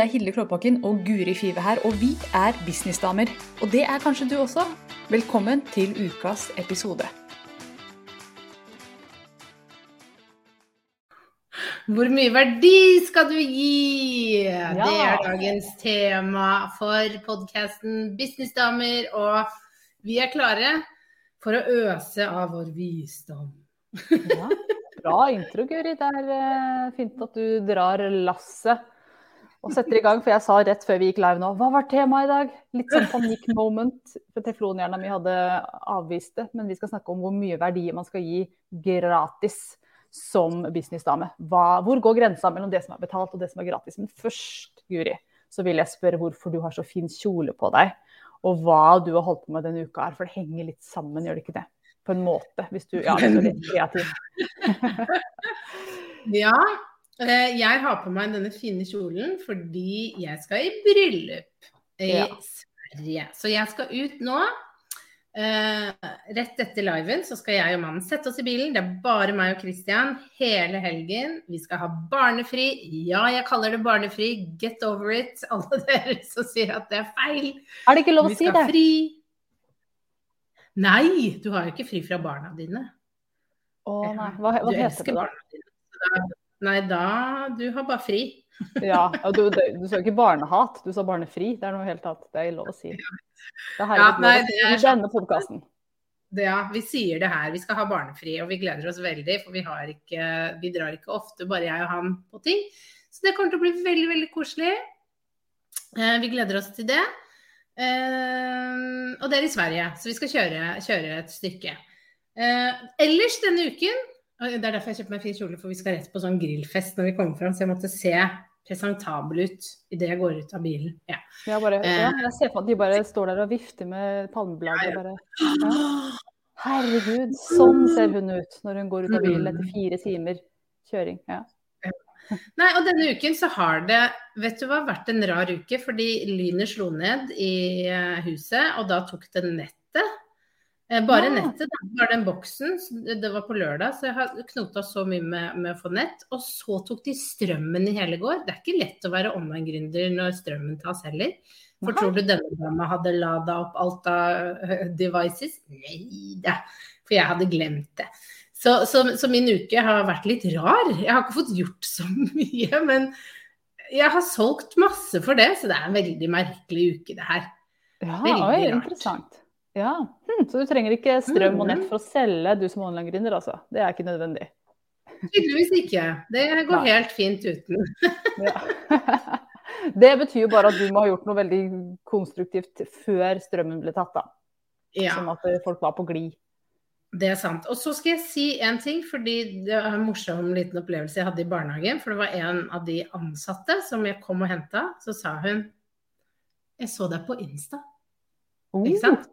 Det er Hilde Klåbakken og Guri Five her, og vi er businessdamer. Og det er kanskje du også. Velkommen til ukas episode. Hvor mye verdi skal du gi? Ja. Det er dagens tema for podkasten Businessdamer, og vi er klare for å øse av vår visdom. Ja, bra intro, Guri. Det er uh, fint at du drar lasset og setter i gang. For jeg sa rett før vi gikk live nå, hva var temaet i dag? Litt sånn panikkmoment. For teflonhjerna mi hadde avvist det. Men vi skal snakke om hvor mye verdier man skal gi gratis som businessdame. Hvor går grensa mellom det som er betalt og det som er gratis? Men først, Guri, så vil jeg spørre hvorfor du har så fin kjole på deg. Og hva du har holdt på med denne uka her. For det henger litt sammen, gjør det ikke det? På en måte, hvis du ja, er litt kreativ. ja, jeg har på meg denne fine kjolen fordi jeg skal i bryllup i ja. Sverige. Så jeg skal ut nå. Uh, rett etter liven så skal jeg og mannen sette oss i bilen. Det er bare meg og Christian hele helgen. Vi skal ha barnefri. Ja, jeg kaller det barnefri. Get over it. Alle dere som sier at det er feil. Er det ikke lov å si det? Vi skal Fri. Nei, du har jo ikke fri fra barna dine. Å nei, hva, hva heter det da? Nei, da Du har bare fri. ja, du, du, du, sa ikke barnehat, du sa barnefri. Det er noe helt annet. Det er lov å si. Det er ja, nei, det er, denne podkasten. Ja, vi sier det her. Vi skal ha barnefri, og vi gleder oss veldig. For vi, ikke, vi drar ikke ofte, bare jeg og han, på ting. Så det kommer til å bli veldig, veldig koselig. Eh, vi gleder oss til det. Eh, og det er i Sverige, så vi skal kjøre, kjøre et stykke. Eh, ellers denne uken det er derfor jeg kjøpte meg fin kjole, for vi skal rett på sånn grillfest når vi kommer fram. Så jeg måtte se presentabel ut idet jeg går ut av bilen. Ja. Jeg, bare, ja, eh. jeg ser på at de bare står der og vifter med palmeblader. Bare, ja. Herregud, sånn ser hun ut når hun går ut av bilen etter fire timer kjøring. Ja. Nei, og denne uken så har det vet du hva, vært en rar uke, fordi lynet slo ned i eh, huset, og da tok det nettet. Eh, bare ja. nettet, da. Bare den boksen. Det var på lørdag, så jeg har knota så mye med, med, å få nett. Og så tok de strømmen i hele går. Det er ikke lett å være online-gründer når strømmen tas heller. For tror du denne dama hadde lada opp alt av eh, devices? Nei da, for jeg hadde glemt det. Så, så, så, min uke har vært litt rar. Jeg har ikke fått gjort så mye, men jeg har solgt masse for det, så det er en veldig merkelig uke, det her. Ja, veldig oi, rart. interessant. Ja, hm, Så du trenger ikke strøm og nett for å selge, du som online-gründer, altså? Det er ikke nødvendig? Tydeligvis ikke. Det går Nei. helt fint uten. det betyr jo bare at du må ha gjort noe veldig konstruktivt før strømmen ble tatt, da. Ja. Sånn at folk var på glid. Det er sant. Og så skal jeg si en ting, fordi det var en morsom liten opplevelse jeg hadde i barnehagen. For det var en av de ansatte som jeg kom og henta. Så sa hun Jeg så deg på Insta. Oh. Ikke sant?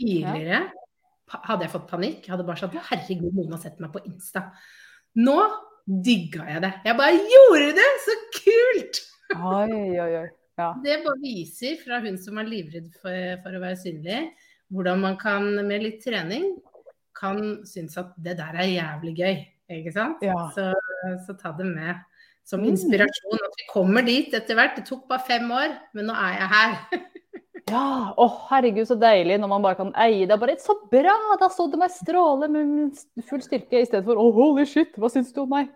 Tidligere hadde jeg fått panikk. Jeg hadde bare sagt herregud, noen har sett meg på Insta. Nå digga jeg det. Jeg bare gjorde det! Så kult! Oi, oi, oi. Ja. Det bare viser fra hun som er livredd for, for, å være synlig, hvordan man kan med litt trening kan synes at det der er jævlig gøy. Ikke sant? Ja. Så, så, ta det med som mm. inspirasjon. At vi kommer dit etter hvert. Det tok bare fem år, men nå er jeg her. Ja, å herregud så deilig når man bare kan eie det. Bare så bra, da så du meg stråle med full styrke, i stedet for oh, holy shit, hva syns du om meg?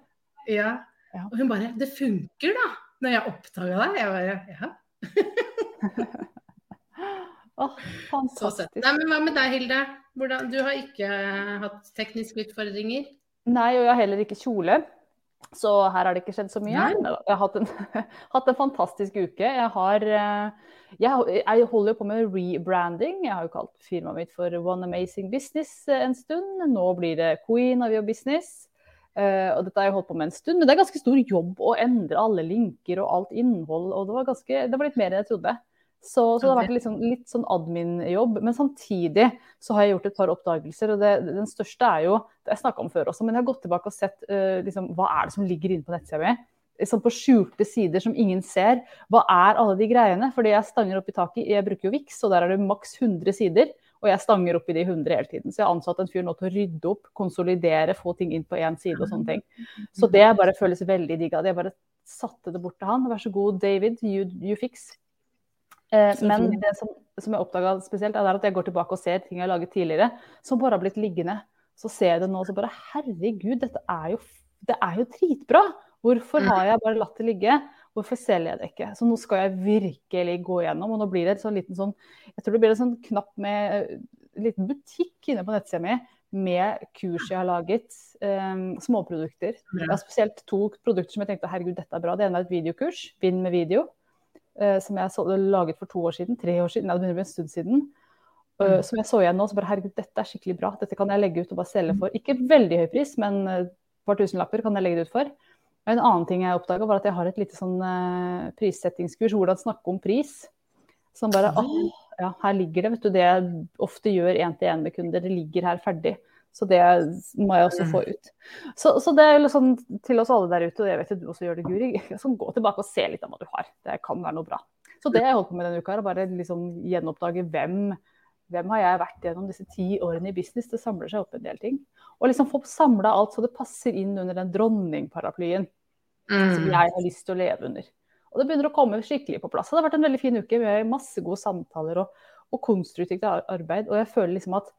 Ja. ja. Og hun bare det funker da, når jeg oppdaga deg. Jeg bare ja. oh, fantastisk. Nei, men hva med deg, Hilde? Hvordan, du har ikke hatt tekniske utfordringer? Nei, og jeg har heller ikke kjole. Så her har det ikke skjedd så mye. Nei. Jeg har hatt en, hatt en fantastisk uke. Jeg har uh, jeg, jeg, holder jo på med rebranding. Jeg har jo kalt firmaet mitt for One Amazing Business eh, en stund. Nå blir det Queen of Your Business. Uh, og dette har jeg holdt på med en stund. Men det er ganske stor jobb å endre alle linker og alt innhold. Og det var, ganske, det var litt mer enn jeg trodde. Så, så det har vært liksom, litt sånn admin-jobb. Men samtidig så har jeg gjort et par oppdagelser. og det, Den største er jo det jeg snakka om før også, men jeg har gått tilbake og sett uh, liksom, hva er det som ligger inne på nettsida mi sånn på skjulte sider som ingen ser. Hva er alle de greiene? Fordi jeg stanger opp i taket. Jeg bruker jo Vix, og der er det maks 100 sider. Og jeg stanger opp i de 100 hele tiden. Så jeg har ansatt en fyr nå til å rydde opp, konsolidere, få ting inn på én side og sånne ting. Så det bare føles veldig digg. Jeg bare satte det bort til han. Vær så god, David, you, you fix. Eh, men det som, som jeg oppdaga spesielt, er at jeg går tilbake og ser ting jeg har laget tidligere, som bare har blitt liggende. Så ser jeg det nå og så bare Herregud, dette er jo, det er jo dritbra! Hvorfor Mm. har jeg bare latt det ligge? Hvorfor selger jeg det ikke? Så nå skal jeg virkelig gå gjennom, og nå blir det en sånn liten sånn Jeg tror det blir en sånn knapp med eh, en liten butikk inne på nettsida mi med kurs jeg har laget. Um, småprodukter. Jeg har spesielt to produkter som jeg tenkte herregud, dette er bra. Det ene er et videokurs, Vinn med video, eh, som jeg så, laget for to år siden. Tre år siden, nei, det begynner å bli en stund siden. Eh, Mm. som jeg så igjen nå, så bare herregud, dette er skikkelig bra. Dette kan jeg legge ut og bare selge for. Ikke veldig høy pris, men eh, et par tusenlapper kan jeg legge det ut for. En annen ting jeg oppdaga, var at jeg har et lite sånn uh, prissettingskurs, hvordan snakke om pris. Som bare åh, ja, her ligger det, vet du. Det jeg ofte gjør én til én med kunder, det ligger her ferdig. Så det må jeg også få ut. Så, så det er liksom til oss alle der ute, og jeg vet at du også gjør det, Guri. Sånn, gå tilbake og se litt av hva du har. Det kan være noe bra. Så det jeg holdt på med denne uka, er å bare liksom gjenoppdage hvem, hvem har jeg vært gjennom disse ti årene i business. Det samler seg opp en del ting. Og liksom få samla alt så det passer inn under den dronningparaplyen som Mm. jeg har lyst til å leve under. Og det begynner å komme skikkelig på plass. Det har vært en veldig fin uke med masse gode samtaler og, og konstruktivt arbeid. Og jeg føler liksom at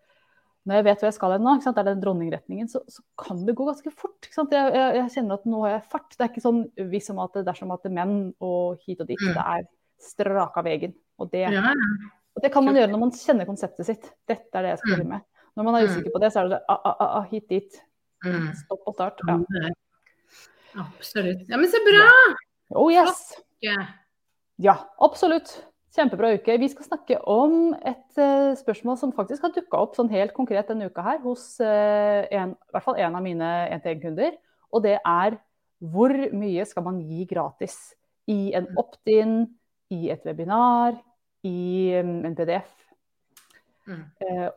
når jeg vet hvor jeg skal hen nå, det er den dronningretningen, så, så kan det gå ganske fort. Jeg, jeg, jeg kjenner at nå har jeg fart. Det er ikke sånn hvis som at det dersom at det er menn og hit og dit. Mm. Det er straka veien. Og det, Ja, og det kan man gjøre når man kjenner konseptet sitt. Dette er det jeg skal drive med. Når man er Mm. usikker på det, så er det ah, ah, ah, hit dit. mm. Stopp og start. Ja. Absolutt. Ja, men så bra! Oh yes! Ja. Ja, absolutt. Kjempebra uke. Vi skal snakke om et eh, spørsmål som faktisk har dukka opp sånn helt konkret denne uka her hos eh, en, i hvert fall en av mine 1-til-1-kunder. Og det er hvor mye skal man gi gratis i en opt-in, i et webinar, i mm, en PDF? Mm.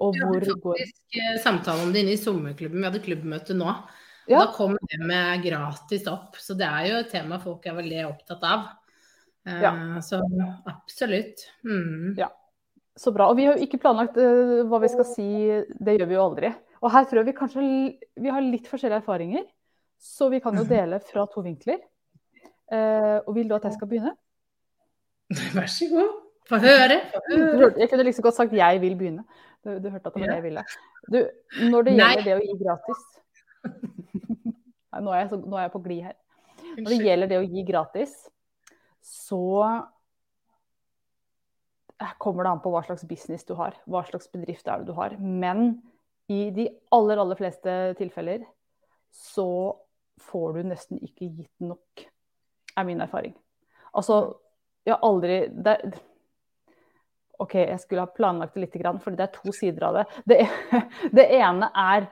Og hvor Vi hadde faktisk går... samtale om det inne i sommerklubben. Vi hadde klubbmøte nå. Ja. Da kom det med gratis opp. Så det er jo et tema folk er veldig opptatt av. Eh, Ja. Så absolutt. Mm. Ja. Så bra. Og vi har jo ikke planlagt uh, hva vi skal si, det gjør vi jo aldri. Og her tror jeg vi kanskje vi har litt forskjellige erfaringer, så vi kan jo dele fra to vinkler. Uh, og vil du at jeg skal begynne? Vær så god. Få høre. Høre. Jeg kunne liksom godt sagt 'jeg vil begynne'. Du, du hørte at det var det jeg ville. Du, når det Nei. gjelder det å gi gratis Nei, nå, er jeg så, nå er jeg på glid her. Når det gjelder det å gi gratis, så kommer det an på hva slags business du har. Hva slags bedrift er det du har. Men i de aller, aller fleste tilfeller så får du nesten ikke gitt nok, er min erfaring. Altså, jeg har aldri det, OK, jeg skulle ha planlagt det litt, for det er to sider av det. Det, det ene er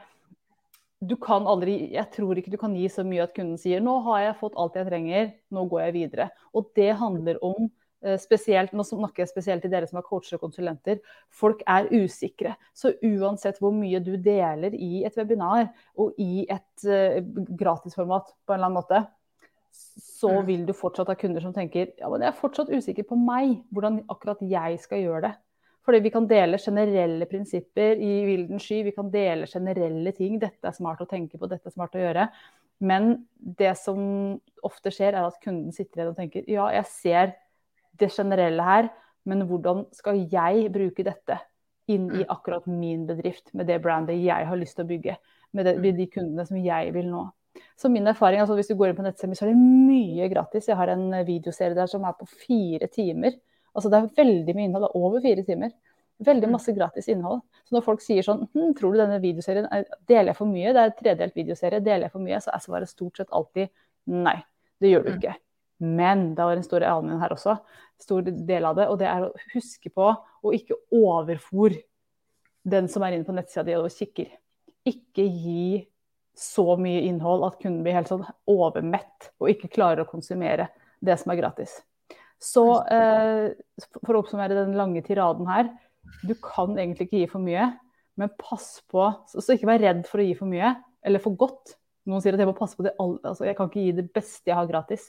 du kan aldri, Jeg tror ikke du kan gi så mye at kunden sier nå har jeg fått alt jeg trenger, nå går jeg videre. Og det handler om eh, spesielt, Nå snakker jeg spesielt til dere som er coacher og konsulenter. Folk er usikre. Så uansett hvor mye du deler i et webinar og i et uh, gratisformat på en eller annen måte, så Mm. vil du fortsatt ha kunder som tenker ja, men jeg er fortsatt usikker på meg, hvordan akkurat jeg skal gjøre det. Fordi vi kan dele generelle prinsipper i vilden sky, vi kan dele generelle ting. Dette er smart å tenke på, dette er smart å gjøre. Men det som ofte skjer, er at kunden sitter igjen og tenker ja, jeg ser det generelle her, men hvordan skal jeg bruke dette inn i akkurat min bedrift, med det brandet jeg har lyst til å bygge, med, de kundene som jeg vil nå. Så min erfaring, altså Hvis du går inn på nettsemi, så er det mye gratis. Jeg har en videoserie der som er på fire timer. Altså Det er veldig mye innhold. Det er over fire timer. Veldig masse gratis innhold. Så når folk sier sånn hm, Tror du denne videoserien er, deler jeg for mye? Det er en tredelt videoserie. Deler jeg for mye? Så er svaret stort sett alltid nei. Det gjør du ikke. Men det var en stor allmenn her også. Stor del av det. Og det er å huske på å ikke overfor den som er inne på nettsida di og kikker. Ikke gi så mye innhold at kunden blir helt sånn overmett og ikke klarer å konsumere det som er gratis. Så eh, for å oppsummere den lange tiraden her. Du kan egentlig ikke gi for mye, men pass på Så, så ikke vær redd for å gi for mye, eller for godt. Noen sier at jeg må passe på det altså, Jeg kan ikke gi det beste jeg har gratis.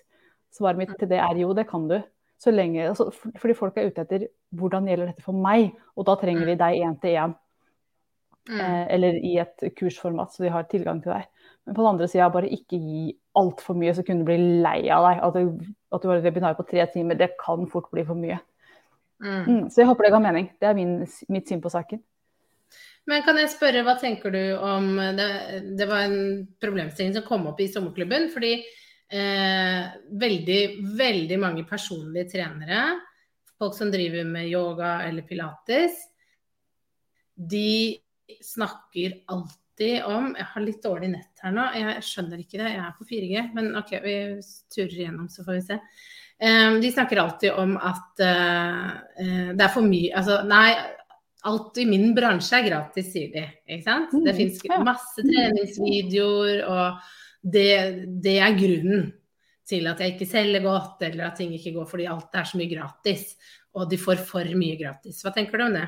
Svaret mitt til det er jo, det kan du. Så lenge, altså, fordi folk er ute etter hvordan gjelder dette for meg, og da trenger vi deg én til én. Mm. Eh, eller i et kursformat, så de har tilgang til deg. Men på den andre sida, bare ikke gi altfor mye, så kunne du bli lei av deg. At du, at du har et webinar på tre timer, det kan fort bli for mye. Mm. Mm, så jeg håper det ga mening. Det er min, mitt syn på saken. Men kan jeg spørre, hva tenker du om Det, det var en problemstilling som kom opp i sommerklubben. Fordi eh, veldig, veldig mange personlige trenere, folk som driver med yoga eller pilates, de snakker alltid om Jeg har litt dårlig nett her nå, jeg skjønner ikke det, jeg er på 4G. Men OK, vi turer igjennom, så får vi se. Um, de snakker alltid om at uh, uh, det er for mye Altså, nei, alt i min bransje er gratis, sier de. Ikke sant? Det mm, fins masse treningsvideoer, og det, det, er grunnen til at jeg ikke selger godt, eller at ting ikke går fordi alt er så mye gratis. Og de får for mye gratis. Hva tenker du om det?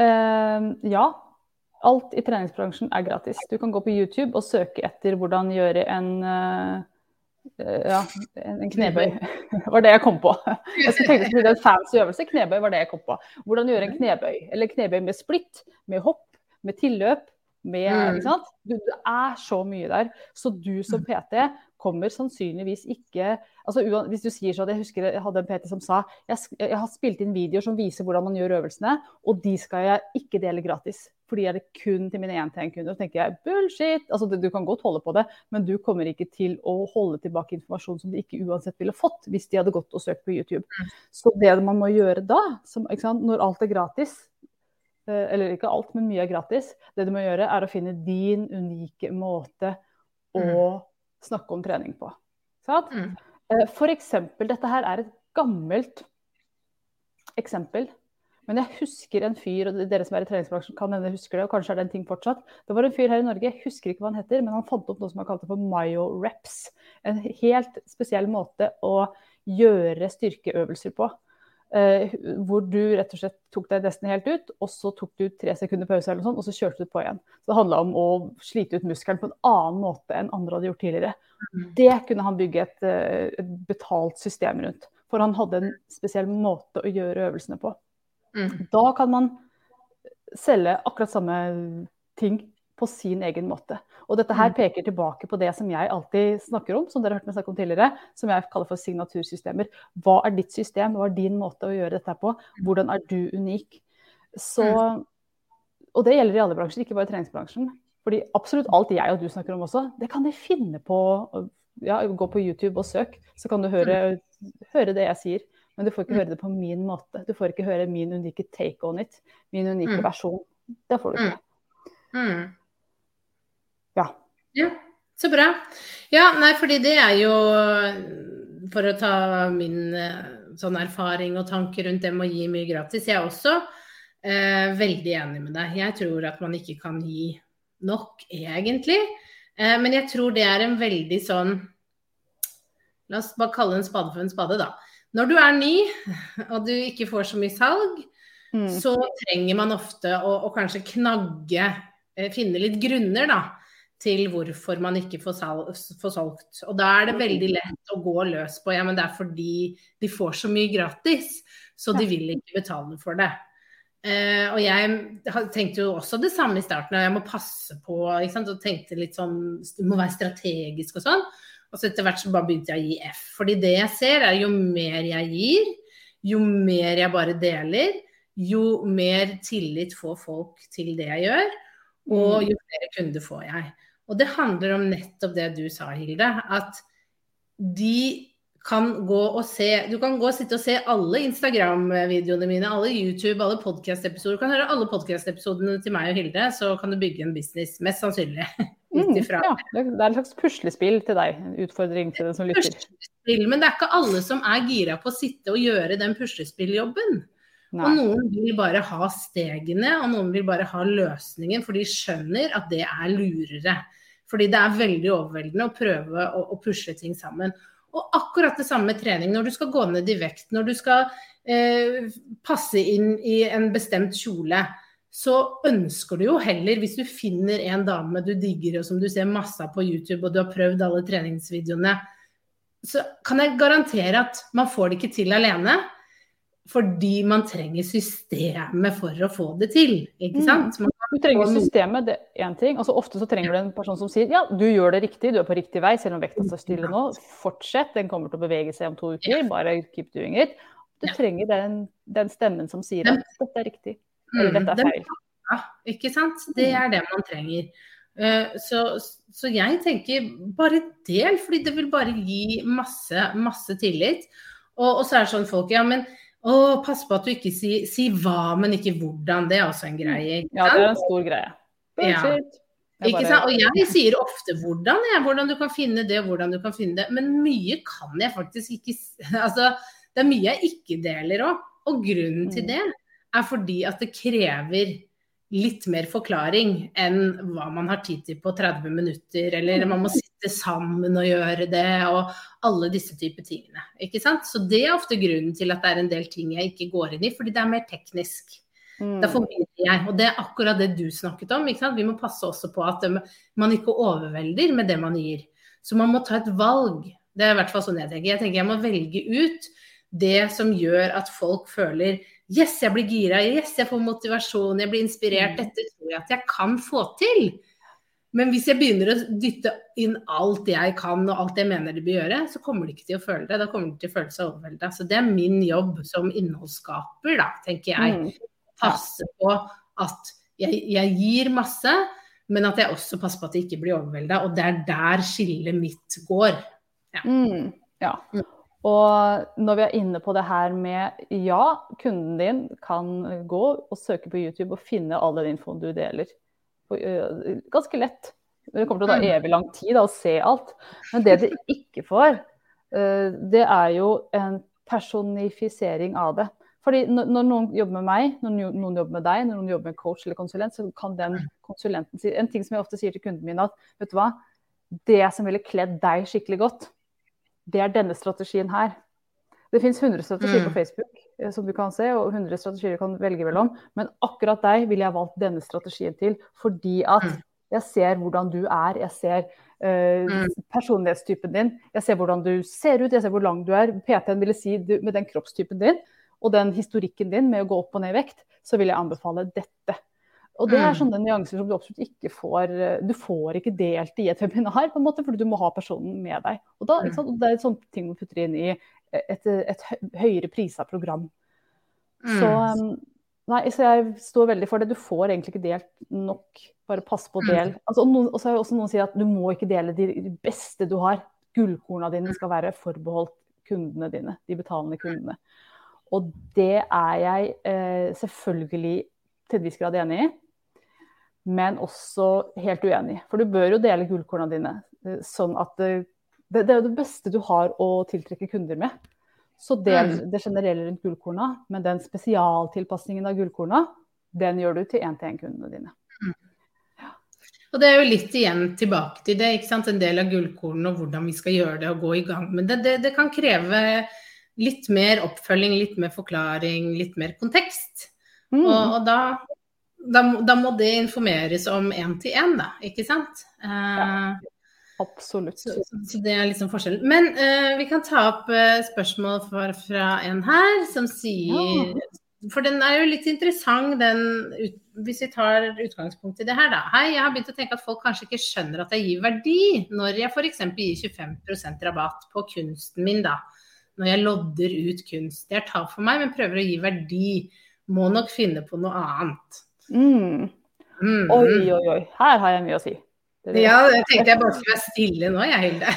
Uh, ja. Alt i treningsbransjen er gratis. Du kan gå på YouTube og søke etter hvordan gjøre en uh, ja, en knebøy var det jeg kom på. Jeg skulle tenke det en fancy øvelse. Knebøy var det jeg kom på. Hvordan gjøre en knebøy. Eller knebøy med splitt, med hopp, med tilløp. Med, mm. Du, det er så mye der. Så du som PT kommer sannsynligvis ikke altså Hvis du sier sånn, jeg husker jeg hadde en PT som sa jeg, jeg har spilt inn videoer som viser hvordan man gjør øvelsene, og de skal jeg ikke dele gratis. Fordi er det kun til mine 1-til-1-kunder. Så tenker jeg bullshit! Altså, du kan godt holde på det, men du kommer ikke til å holde tilbake informasjon som de ikke uansett ville fått hvis de hadde gått og søkt på YouTube. Mm. Så det man må gjøre da, som, når alt er gratis, eh, eller ikke alt, men mye er gratis, det du må gjøre er å finne din unike måte å mm snakke om trening på. Mm. Eh, for eksempel, dette her er et gammelt eksempel. Men jeg husker en fyr, og dere som er i treningsbransjen kan hende husker det, og kanskje er det en ting fortsatt. Det var en fyr her i Norge, jeg husker ikke hva han heter, men han fant opp noe som han kalte for Mayo Reps En helt spesiell måte å gjøre styrkeøvelser på. Uh, hvor du rett og slett tok deg nesten helt ut, og så tok du tre sekunder pause, eller noe sånt, og så kjørte du på igjen. Så Det handla om å slite ut muskelen på en annen måte enn andre hadde gjort tidligere. Mm. Det kunne han bygge et, uh, et, betalt system rundt. For han hadde en spesiell måte å gjøre øvelsene på. Mm. Da kan man selge akkurat samme ting på sin egen måte. Og dette her mm. peker tilbake på det som jeg alltid snakker om, som dere har hørt meg snakke om tidligere, som jeg kaller for signatursystemer. Hva er ditt system, hva er din måte å gjøre dette på? Hvordan er du unik? Så, mm. og det gjelder i alle bransjer, ikke bare i treningsbransjen. Fordi absolutt alt jeg og du snakker om også, det kan de finne på ja, Gå på YouTube og søk, så kan du høre, høre det jeg sier. Men du får ikke mm. høre det på min måte. Du får ikke høre min unike take on it. Min unike versjon. Det får du ikke. Mm. Ja. ja. Så bra. Ja, nei, fordi det er jo For å ta min eh, sånn erfaring og tanker rundt det med å gi mye gratis. Jeg er også eh, veldig enig med deg. Jeg tror at man ikke kan gi nok, egentlig. Eh, men jeg tror det er en veldig sånn La oss bare kalle en spade for en spade, da. Når du er ny og du ikke får så mye salg, mm. så trenger man ofte å, å kanskje knagge, eh, finne litt grunner, da til hvorfor man ikke får, solgt. Og da er det veldig lett å gå løs på ja, men det er fordi de får så mye gratis, så de vil ikke betale for det. Eh, og jeg tenkte jo også det samme i starten, og jeg må passe på. ikke sant, Og tenkte litt sånn Du må være strategisk og sånn. Og så etter hvert så bare begynte jeg å gi F. Fordi det jeg ser, er jo mer jeg gir, jo mer jeg bare deler, jo mer tillit får folk til det jeg gjør. Og mm. jo flere kunder får jeg. Og det handler om nettopp det du sa, Hilde. At de kan gå og se Du kan gå og sitte og se alle Instagram-videoene mine, alle YouTube, alle podkast-episoder. Du kan høre alle podkast-episodene til meg og Hilde, så kan du bygge en business. Mest sannsynlig. Mm, ja, det er et slags puslespill til deg. En Utfordring til den som lytter. Puslespill, men det er ikke alle som er gira på å sitte og gjøre den puslespilljobben. Nei. Og noen vil bare ha stegene, og noen vil bare ha løsningen, for de skjønner at det er lurere. Fordi det er veldig overveldende å prøve å, å pusle ting sammen. Og akkurat det samme med trening. Når du skal gå ned i vekt, når du skal eh, passe inn i en bestemt kjole, så ønsker du jo heller, hvis du finner en dame du digger og som du ser masse av på YouTube, og du har prøvd alle treningsvideoene, så kan jeg garantere at man får det ikke til alene. Fordi man trenger systemet for å få det til. ikke Mm. sant? Mm. Du trenger systemet, det er én ting. Altså, ofte så trenger du en person som sier ja, du gjør det riktig, du er på riktig vei, selv om vekta står stille nå. Fortsett, den kommer til å bevege seg om to uker. Bare keep doing it. Du trenger den, den stemmen som sier at dette er riktig, eller Mm, dette er feil. Ja, ikke sant? Det er det man trenger. Eh, Så, så jeg tenker bare del, fordi det vil bare gi masse, masse tillit. Og, og så er det sånn folk, ja men å, pass på at du ikke sier si hva, men ikke hvordan. Det er også en greie. Ja, det er en stor greie. Ja. Bullshit. Ikke sant? Og jeg sier ofte hvordan, jeg, hvordan du kan finne det, hvordan du kan finne det. Men mye kan jeg faktisk ikke Altså, det er mye jeg ikke deler òg. Og grunnen til Mm. det er fordi at det krever litt mer forklaring enn hva man har tid til på 30 minutter, eller man må sitte sammen og gjøre det, og alle disse typer tingene. Ikke sant? Så det er ofte grunnen til at det er en del ting jeg ikke går inn i, fordi det er mer teknisk. Mm. Da formidler jeg. Og det er akkurat det du snakket om. Ikke sant? Vi må passe også på at man ikke overvelder med det man gir. Så man må ta et valg. Det er i hvert fall sånn jeg tenker. Jeg tenker jeg må velge ut det som gjør at folk føler Yes, jeg blir gira. Yes, jeg får motivasjon. Jeg blir inspirert. Mm. Dette tror jeg at jeg kan få til. Men hvis jeg begynner å dytte inn alt jeg kan og alt jeg mener de bør gjøre, så kommer de ikke til å føle det. Da kommer de til å føle seg overvelda. Så det er min jobb som innholdsskaper, da, tenker jeg Mm. passe på at jeg, jeg gir masse, men at jeg også passer på at jeg ikke blir overvelda. Og det er der skillet mitt går. Mm, ja. Og når vi er inne på det her med ja, kunden din kan gå og søke på YouTube og finne all den infoen du deler. Øh, Ganske lett. Det kommer til å ta Mm. evig lang tid da, å se alt. Men det de ikke får, øh, det er jo en personifisering av det. Fordi når når noen jobber med meg, når noen jobber med deg, når noen jobber med coach eller konsulent, så kan den konsulenten si En ting som jeg ofte sier til kundene mine, at vet du hva, det som ville kledd deg skikkelig godt, det er denne strategien her. Det fins 100 strategier Mm. på Facebook eh, som du kan se, og 100 strategier du kan velge mellom. Men akkurat deg ville jeg valgt denne strategien til, fordi at Mm. jeg ser hvordan du er. Jeg ser uh, personlighetstypen din. Jeg ser hvordan du ser ut, jeg ser hvor lang du er. PT-en ville si du, med den kroppstypen din og den historikken din med å gå opp og ned i vekt, så vil jeg anbefale dette. Og det er Mm. sånne nyanser som du absolutt ikke får eh, Du får ikke delt i et webinar, på en måte, fordi du må ha personen med deg. Og da? Det er sånne ting man putter inn i et, et hø- høyere prisa program. Så, Mm. um, nei, så jeg står veldig for det. Du får egentlig ikke delt nok. Bare pass på å Mm. dele. Altså, og så er jo også noen sier at du må ikke dele de beste du har. Gullkorna dine skal være forbeholdt kundene dine, de betalende kundene. Og det er jeg eh, selvfølgelig til en viss grad enig i, men også helt uenig. For du bør jo dele gullkorna dine, eh, sånn at det, det, er jo det beste du har å tiltrekke kunder med. Så del Mm. det generelle rundt gullkorna, men den spesialtilpasningen av gullkorna, den gjør du til én-til-én-kundene dine. Og det er jo litt igjen tilbake til det, ikke sant. En del av gullkornene og hvordan vi skal gjøre det og gå i gang Men det. Det, det kan kreve litt mer oppfølging, litt mer forklaring, litt mer kontekst. Mm. Og, og da, da, da må det informeres om én til én, da, ikke sant. Ja, Absolutt. Så, så det er liksom forskjellen. Men uh, vi kan ta opp uh, spørsmål fra, fra en her som sier For den er jo litt interessant, den ut, hvis vi tar utgangspunkt i det her, da. Hei, jeg har begynt å tenke at folk kanskje ikke skjønner at jeg gir verdi når jeg f.eks. gir 25% rabatt på kunsten min, da. Når jeg lodder ut kunst. Det er tap for meg, men prøver å gi verdi. Må nok finne på noe annet. Mm. Mm. Oi, oi, oi. Her har jeg mye å si. Dere- Ja, det tenkte jeg bare skulle være stille nå, jeg, Hilde.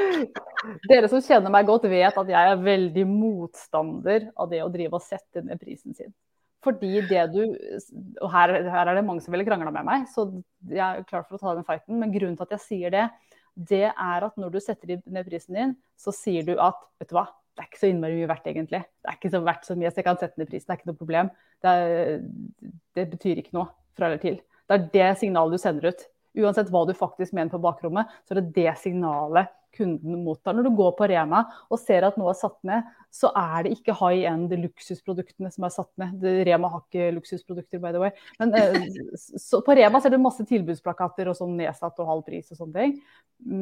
Dere som kjenner meg godt, vet at jeg er veldig motstander av det å drive og sette ned prisen sin. Fordi det du Og her, her er det mange som ville krangla med meg, så jeg er klar for å ta den fighten. Men grunnen til at jeg sier det, det er at når du setter ned prisen din, så sier du at vet du hva, det er ikke så innmari mye verdt egentlig. Det er ikke så verdt så mye, så jeg kan sette ned prisen, det er ikke noe problem. Det, er, det betyr ikke noe fra eller til. Det er det signalet du sender ut. Uansett hva du faktisk mener på bakrommet, så er det det signalet kunden mottar. Når du går på Rema og ser at noe er satt ned, så er det ikke high end luksusproduktene som er satt ned. Rema har ikke luksusprodukter, by the way. Men eh, så på Rema ser du masse tilbudsplakater og sånn nedsatt og halv pris og sånne ting.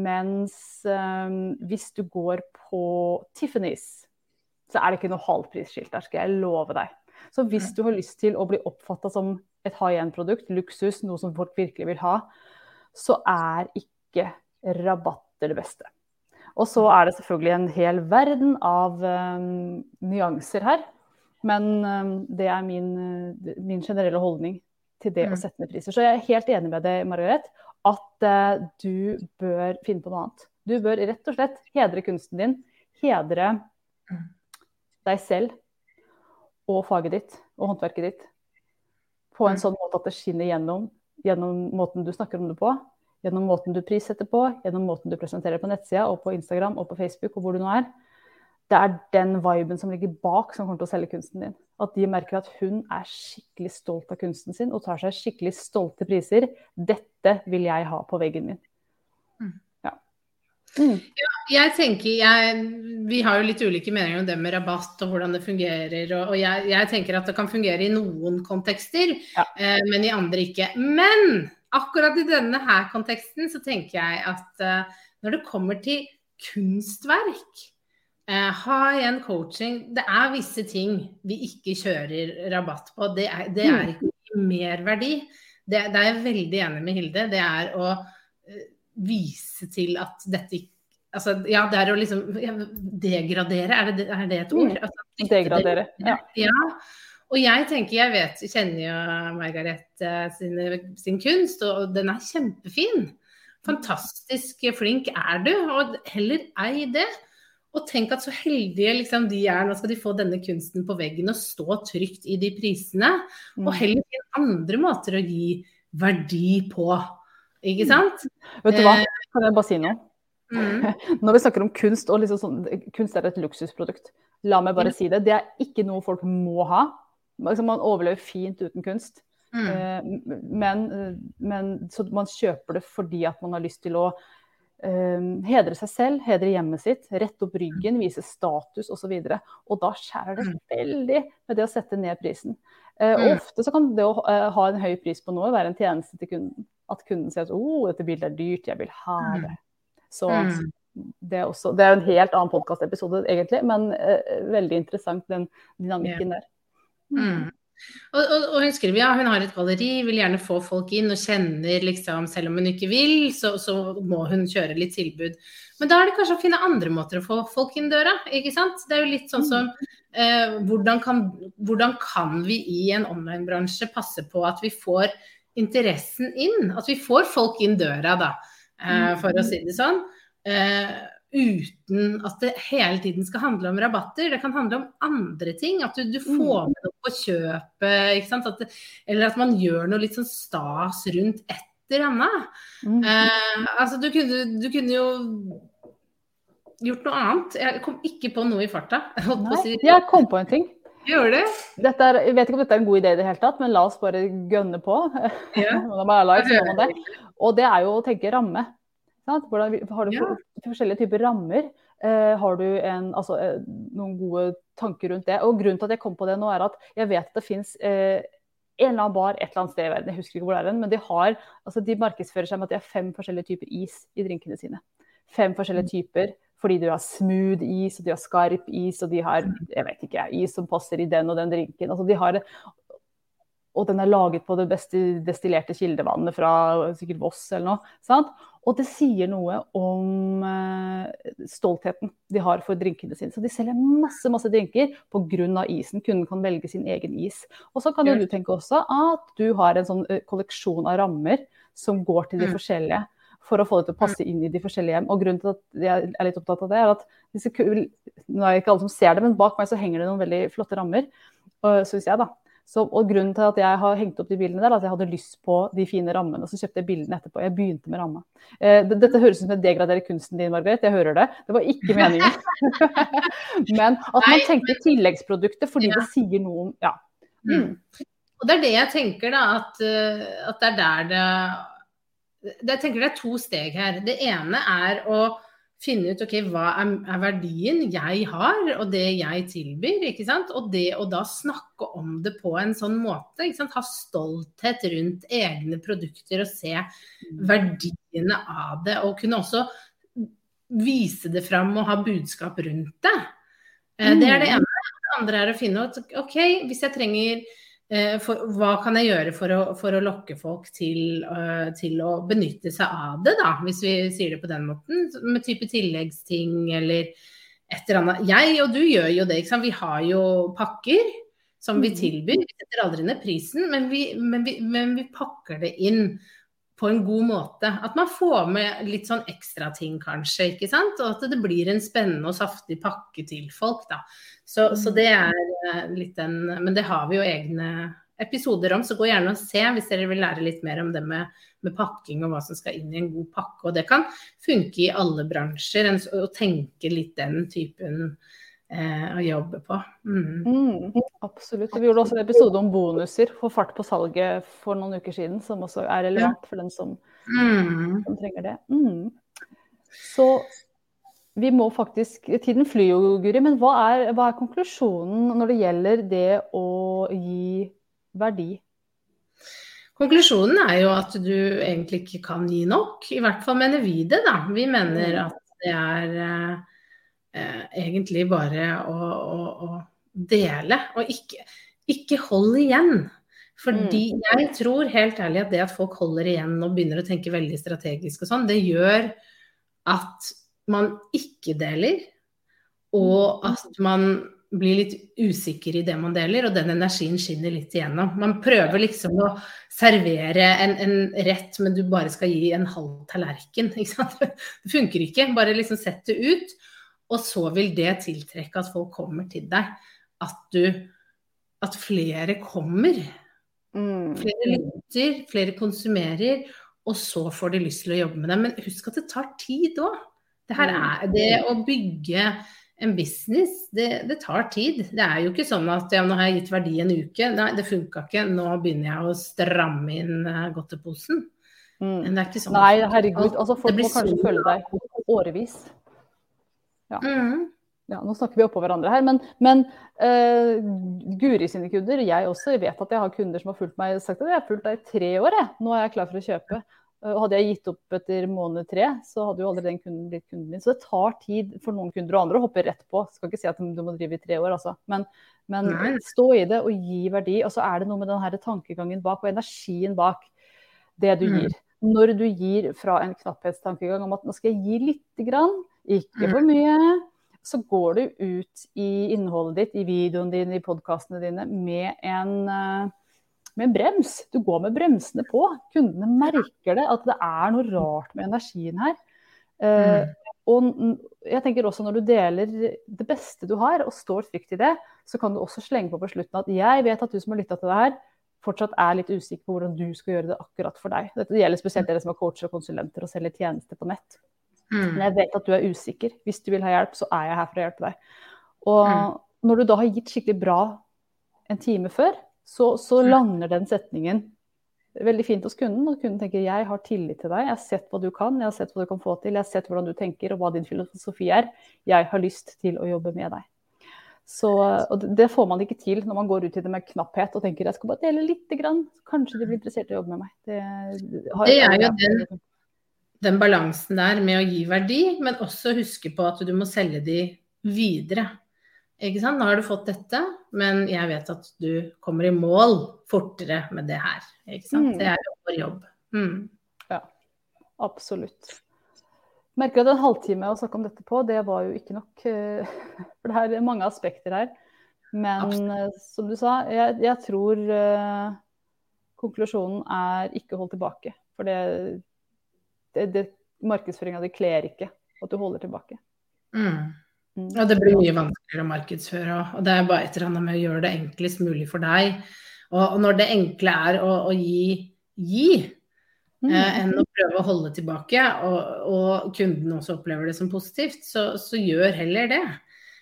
Mens um, hvis du går på Tiffany's så er det ikke noe halvprisskilt der, skal jeg love deg. Så hvis du har lyst til å bli oppfatta som et high end-produkt, luksus, noe som folk virkelig vil ha, så er ikke rabatter det beste. Og så er det selvfølgelig en hel verden av um, nyanser her. Men um, det er min, min, generelle holdning til det mm. å sette ned priser. Så jeg er helt enig med deg, Margaret, at uh, du bør finne på noe annet. Du bør rett og slett hedre kunsten din, hedre mm. deg selv og faget ditt og håndverket ditt på en mm. sånn måte at det skinner gjennom, gjennom måten du snakker om det på, Gjennom måten du prissetter på, gjennom måten du presenterer på nettsida og på Instagram og på Facebook og hvor du nå er. Det er den viben som ligger bak som kommer til å selge kunsten din. At de merker at hun er skikkelig stolt av kunsten sin og tar seg skikkelig stolte priser. Dette vil jeg ha på veggen min. Mm. Ja. Jeg tenker jeg, Vi har jo litt ulike meninger om det med rabatt og hvordan det fungerer. Og, og jeg, jeg, tenker at det kan fungere i noen kontekster, ja. eh, men i andre ikke. Men akkurat i denne her konteksten så tenker jeg at eh, når det kommer til kunstverk, eh, ha igjen coaching Det er visse ting vi ikke kjører rabatt på. Det er, det er mm. ikke merverdi. Det, det er jeg veldig enig med Hilde. Det er å uh, vise til at dette ikke Altså, ja, det er å liksom ja, degradere, er det, er det et ord? Mm. Altså, degradere, ja. ja. Og jeg tenker, jeg vet, kjenner jo Margarete sin, sin, kunst, og den er kjempefin. Fantastisk flink er du, og heller ei det. Og tenk at så heldige liksom, de er, nå skal de få denne kunsten på veggen og stå trygt i de prisene. Og mm. heller finne andre måter å gi verdi på, ikke mm. sant? Vet du hva, eh, kan jeg bare si noe? Mm. Når vi snakker om kunst, og liksom sånn, kunst er et luksusprodukt. La meg bare si det. Det er ikke noe folk må ha. Altså, man overlever fint uten kunst. Mm. Eh, men, men, så man kjøper det fordi at man har lyst til å Um, hedre seg selv, hedre hjemmet sitt, rette opp ryggen, mm. vise status osv. Og, så og da skjærer det mm. veldig med det å sette ned prisen. Uh, og ofte så kan det å uh, ha en høy pris på noe være en tjeneste til kunden. At kunden sier at oh, dette bildet er dyrt, jeg vil ha det. Så det er, også, det er en helt annen podkastepisode egentlig, men veldig interessant den dynamikken der. Mm. Og, og, og, hun skriver ja, hun har et galleri, vil gjerne få folk inn og kjenner liksom Selv om hun ikke vil, så, så, må hun kjøre litt tilbud. Men da er det kanskje å finne andre måter å få folk inn døra, ikke sant. Det er jo litt sånn som eh, hvordan, kan, hvordan, kan, vi i en online-bransje passe på at vi får interessen inn? At vi får folk inn døra, da, eh, for å si det sånn. Eh, uten at det hele tiden skal handle om rabatter. Det kan handle om andre ting. At du, du får mm. med noe på kjøpet. At det, eller at man gjør noe litt sånn stas rundt et eller annet. Mm. Eh, altså, du kunne, du kunne, jo gjort noe annet. Jeg kom ikke på noe i farta. Jeg, si. jeg kom på en ting. Gjør det? Er, jeg vet ikke om dette er en god idé i det hele tatt, men la oss bare gønne på. Ja. Og det er jo å tenke ramme. Hvordan, har du ja. forskjellige typer rammer? Eh, har du en, altså, eh, noen gode tanker rundt det? Og Grunnen til at jeg kom på det nå, er at jeg vet at det fins eh, en eller annen bar et eller annet sted i verden, jeg husker ikke hvor det er, den, men de, har, altså, de markedsfører seg med at de har fem forskjellige typer is i drinkene sine. Fem forskjellige mm. typer. Fordi du har smooth is, og de har skarp is, og de har jeg vet ikke, is som passer i den og den drinken. Altså, de har, og den er laget på det beste destillerte kildevannet fra sikkert Voss eller noe. Sant? Og det sier noe om eh, stoltheten de har for drinkene sine. Så de selger masse masse drinker pga. isen. Kunden kan velge sin egen is. Og så kan jo du tenke også at du har en sånn eh, kolleksjon av rammer som går til de mm. forskjellige. For å få det til å passe inn i de forskjellige hjem. Og grunnen til at jeg er litt opptatt av det, er at disse, nå er det ikke alle som ser det, men bak meg så henger det noen veldig flotte rammer, syns jeg, da. Så, og Grunnen til at jeg har hengt opp de bildene der, er at jeg hadde lyst på de fine rammene. og Så kjøpte jeg bildene etterpå. Jeg begynte med ramma. Eh, dette høres ut som jeg degraderer kunsten din, Margaret. Jeg hører det. Det var ikke meningen. Men at man tenker tilleggsproduktet fordi ja. det sier noe om Ja. Mm. mm. Og det er det jeg tenker, da. At, eh, at det er der det Jeg tenker det er to steg her. Det ene er å finne ut ok, hva er, er, verdien jeg har, og det jeg tilbyr. ikke sant? Og det å da snakke om det på en sånn måte. ikke sant? Ha stolthet rundt egne produkter og se mm. verdiene av det. Og kunne også vise det fram og ha budskap rundt det. Eh, det er det ene. Det andre er å finne ut OK, hvis jeg trenger for, hva kan jeg gjøre for å, for å lokke folk til, uh, til, å benytte seg av det, da, hvis vi sier det på den måten? Med type tilleggsting eller et eller annet. Jeg og du gjør jo det. Vi har jo pakker som vi tilbyr. Vi setter aldri ned prisen, men vi, men vi, men vi pakker det inn på en god måte. At man får med litt sånn ekstra ting, kanskje. ikke sant? Og at det blir en spennende og saftig pakke til folk, da. Så, så det er eh, litt den Men det har vi jo egne episoder om, så gå gjerne og se hvis dere vil lære litt mer om det med, med pakking og hva som skal inn i en god pakke. Og det kan funke i alle bransjer, å tenke litt den typen å jobbe på. Mm. Mm, absolutt. Vi gjorde også en episode om bonuser for fart på salget for noen uker siden, som også er relevant for den som, mm. som trenger det. Mm. Så vi må faktisk Tiden flyr jo, Guri, men hva er, hva er konklusjonen når det gjelder det å gi verdi? Konklusjonen er jo at du egentlig ikke kan gi nok. I hvert fall mener vi det, da. Vi mener mm. at det er eh, egentlig bare å, å, å, dele, og ikke, ikke hold igjen. Fordi mm. jeg tror helt ærlig at det at folk holder igjen og begynner å tenke veldig strategisk og sånn, det gjør at man ikke deler, og mm. at man blir litt usikker i det man deler, og den energien skinner litt igjennom. Man prøver liksom å servere en, en rett, men du bare skal gi en halv tallerken. Det funker ikke. Bare liksom sett det ut. Og så vil det tiltrekke at folk kommer til deg. At du At flere kommer. Mm. Flere lytter, flere konsumerer, og så får de lyst til å jobbe med det. Men husk at det tar tid òg. Det her mm. er det å bygge en business, det, det, tar tid. Det er jo ikke sånn at ja, nå har jeg gitt verdi en uke. Nei, det funka ikke. Nå begynner jeg å stramme inn uh, godteposen. Mm. Men det er ikke sånn. Nei, herregud. Altså, folk må kanskje følge deg årevis. Ja. Mm. ja. Nå snakker vi oppå hverandre her, men, men uh, Guri sine kunder, jeg også, vet at jeg har kunder som har fulgt meg sagt at jeg har fulgt deg i tre år, jeg. nå er jeg klar for å kjøpe. Uh, hadde jeg gitt opp etter måned tre, så hadde jo aldri den kunden blitt kunden min. Så det tar tid for noen kunder og andre å hoppe rett på. Skal ikke si at du må drive i tre år, altså. Men, men stå i det og gi verdi. Og så er det noe med den her tankegangen bak og energien bak det du mm. gir. Når du gir fra en knapphetstankegang om at nå skal jeg gi lite grann, ikke for mye. Så går du ut i innholdet ditt, i videoen din, i podkastene dine med en, eh, med brems. Du går med bremsene på. Kundene merker det, at det er noe rart med energien her. Mm. og jeg tenker også når du deler det beste du har, og står trygt i det, så kan du også slenge på på slutten at jeg vet at du som har lytta til det her, fortsatt er litt usikker på hvordan du skal gjøre det akkurat for deg. Dette gjelder spesielt dere som er coacher og konsulenter og selger tjenester på nett. Mm. Men jeg vet at du er usikker. Hvis du vil ha hjelp, så er jeg her for å hjelpe deg. Og mm. når du da har gitt skikkelig bra en time før, så, så mm. lander den setningen veldig fint hos kunden. Og kunden tenker jeg har tillit til deg, jeg har sett hva du kan, jeg har sett hva du kan få til, jeg har sett hvordan du tenker og hva din filosofi er. Jeg har lyst til å jobbe med deg. Så, og Det får man ikke til når man går ut i det med knapphet og tenker jeg skal bare dele lite grann. Kanskje de blir interessert i å jobbe med meg. Det, har, det er jo den den balansen der med å gi verdi, men også huske på at du må selge de videre. Ikke sant? Nå har du fått dette, men jeg vet at du kommer i mål fortere med det her. Ikke sant? Mm. Det er vår jobb. Mm. Ja, absolutt. Merker at en halvtime å snakke om dette på, det var jo ikke nok. Eh, for det er mange aspekter her. Men absolutt. Eh, som du sa, jeg, jeg tror uh, konklusjonen er ikke hold tilbake. For det det, det, markedsføringa di kler ikke at du holder tilbake. Mm. Og det blir mye vanskeligere å markedsføre Og Det er bare et eller annet med å gjøre det enklest mulig for deg. Og, og når det enkle er å, å gi, gi mm. eh, enn å prøve å holde tilbake, og, og kunden også opplever det som positivt, så, så gjør heller det.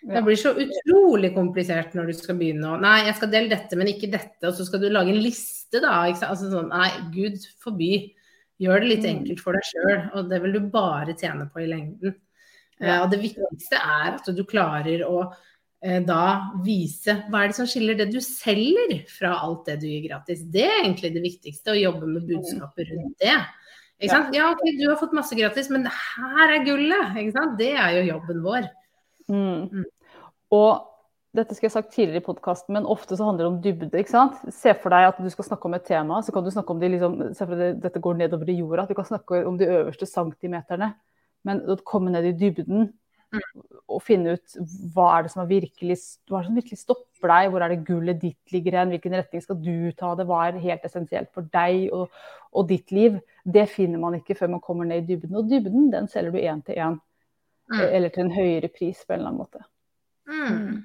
Det blir så utrolig komplisert når du skal begynne å Nei, jeg skal dele dette, men ikke dette. Og så skal du lage en liste, da. Altså sånn, nei, gud forby. Gjør det litt mm. enkelt for deg sjøl, og det vil du bare tjene på i lengden. Eh, ja. og det viktigste er at du klarer å eh, da vise hva er det som skiller det du selger fra alt det du gir gratis. Det er egentlig det viktigste, å jobbe med budskapet rundt det. Ikke sant? Ja, ok, du har fått masse gratis, men her er gullet. Det er jo jobben vår. Mm. mm. Og dette skal jeg ha sagt tidligere i podkasten, men ofte så handler det om dybde. ikke sant? Se for deg at du skal snakke om et tema, så kan du snakke om de liksom, se for deg dette går nedover i jorda, at du kan snakke om de øverste centimeterne. Men å komme ned i dybden og finne ut hva er det som, er virkelig, hva er det som virkelig stopper deg, hvor er det gullet ditt ligger hen, hvilken retning skal du ta det, hva er helt essensielt for deg og, og ditt liv, det finner man ikke før man kommer ned i dybden. Og dybden den selger du én til én, eller til en høyere pris på en eller annen måte. Mm.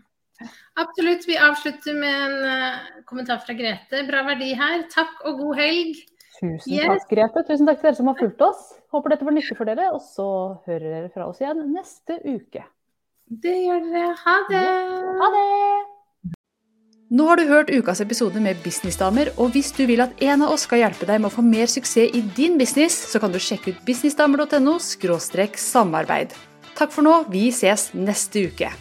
Absolutt. Vi avslutter med en uh, kommentar fra Grete. Bra verdi her. Takk og god helg. Tusen yes. takk, Grete. Tusen takk til dere som har fulgt oss. Håper dette var nyttig for dere. Og så hører dere fra oss igjen neste uke. Det gjør dere. Ha det. Ha det. Nå har du hørt ukas episode med Businessdamer, og hvis du vil at en av oss skal hjelpe deg med å få mer suksess i din business, så kan du sjekke ut businessdamer.no samarbeid. Takk for nå, vi ses neste uke.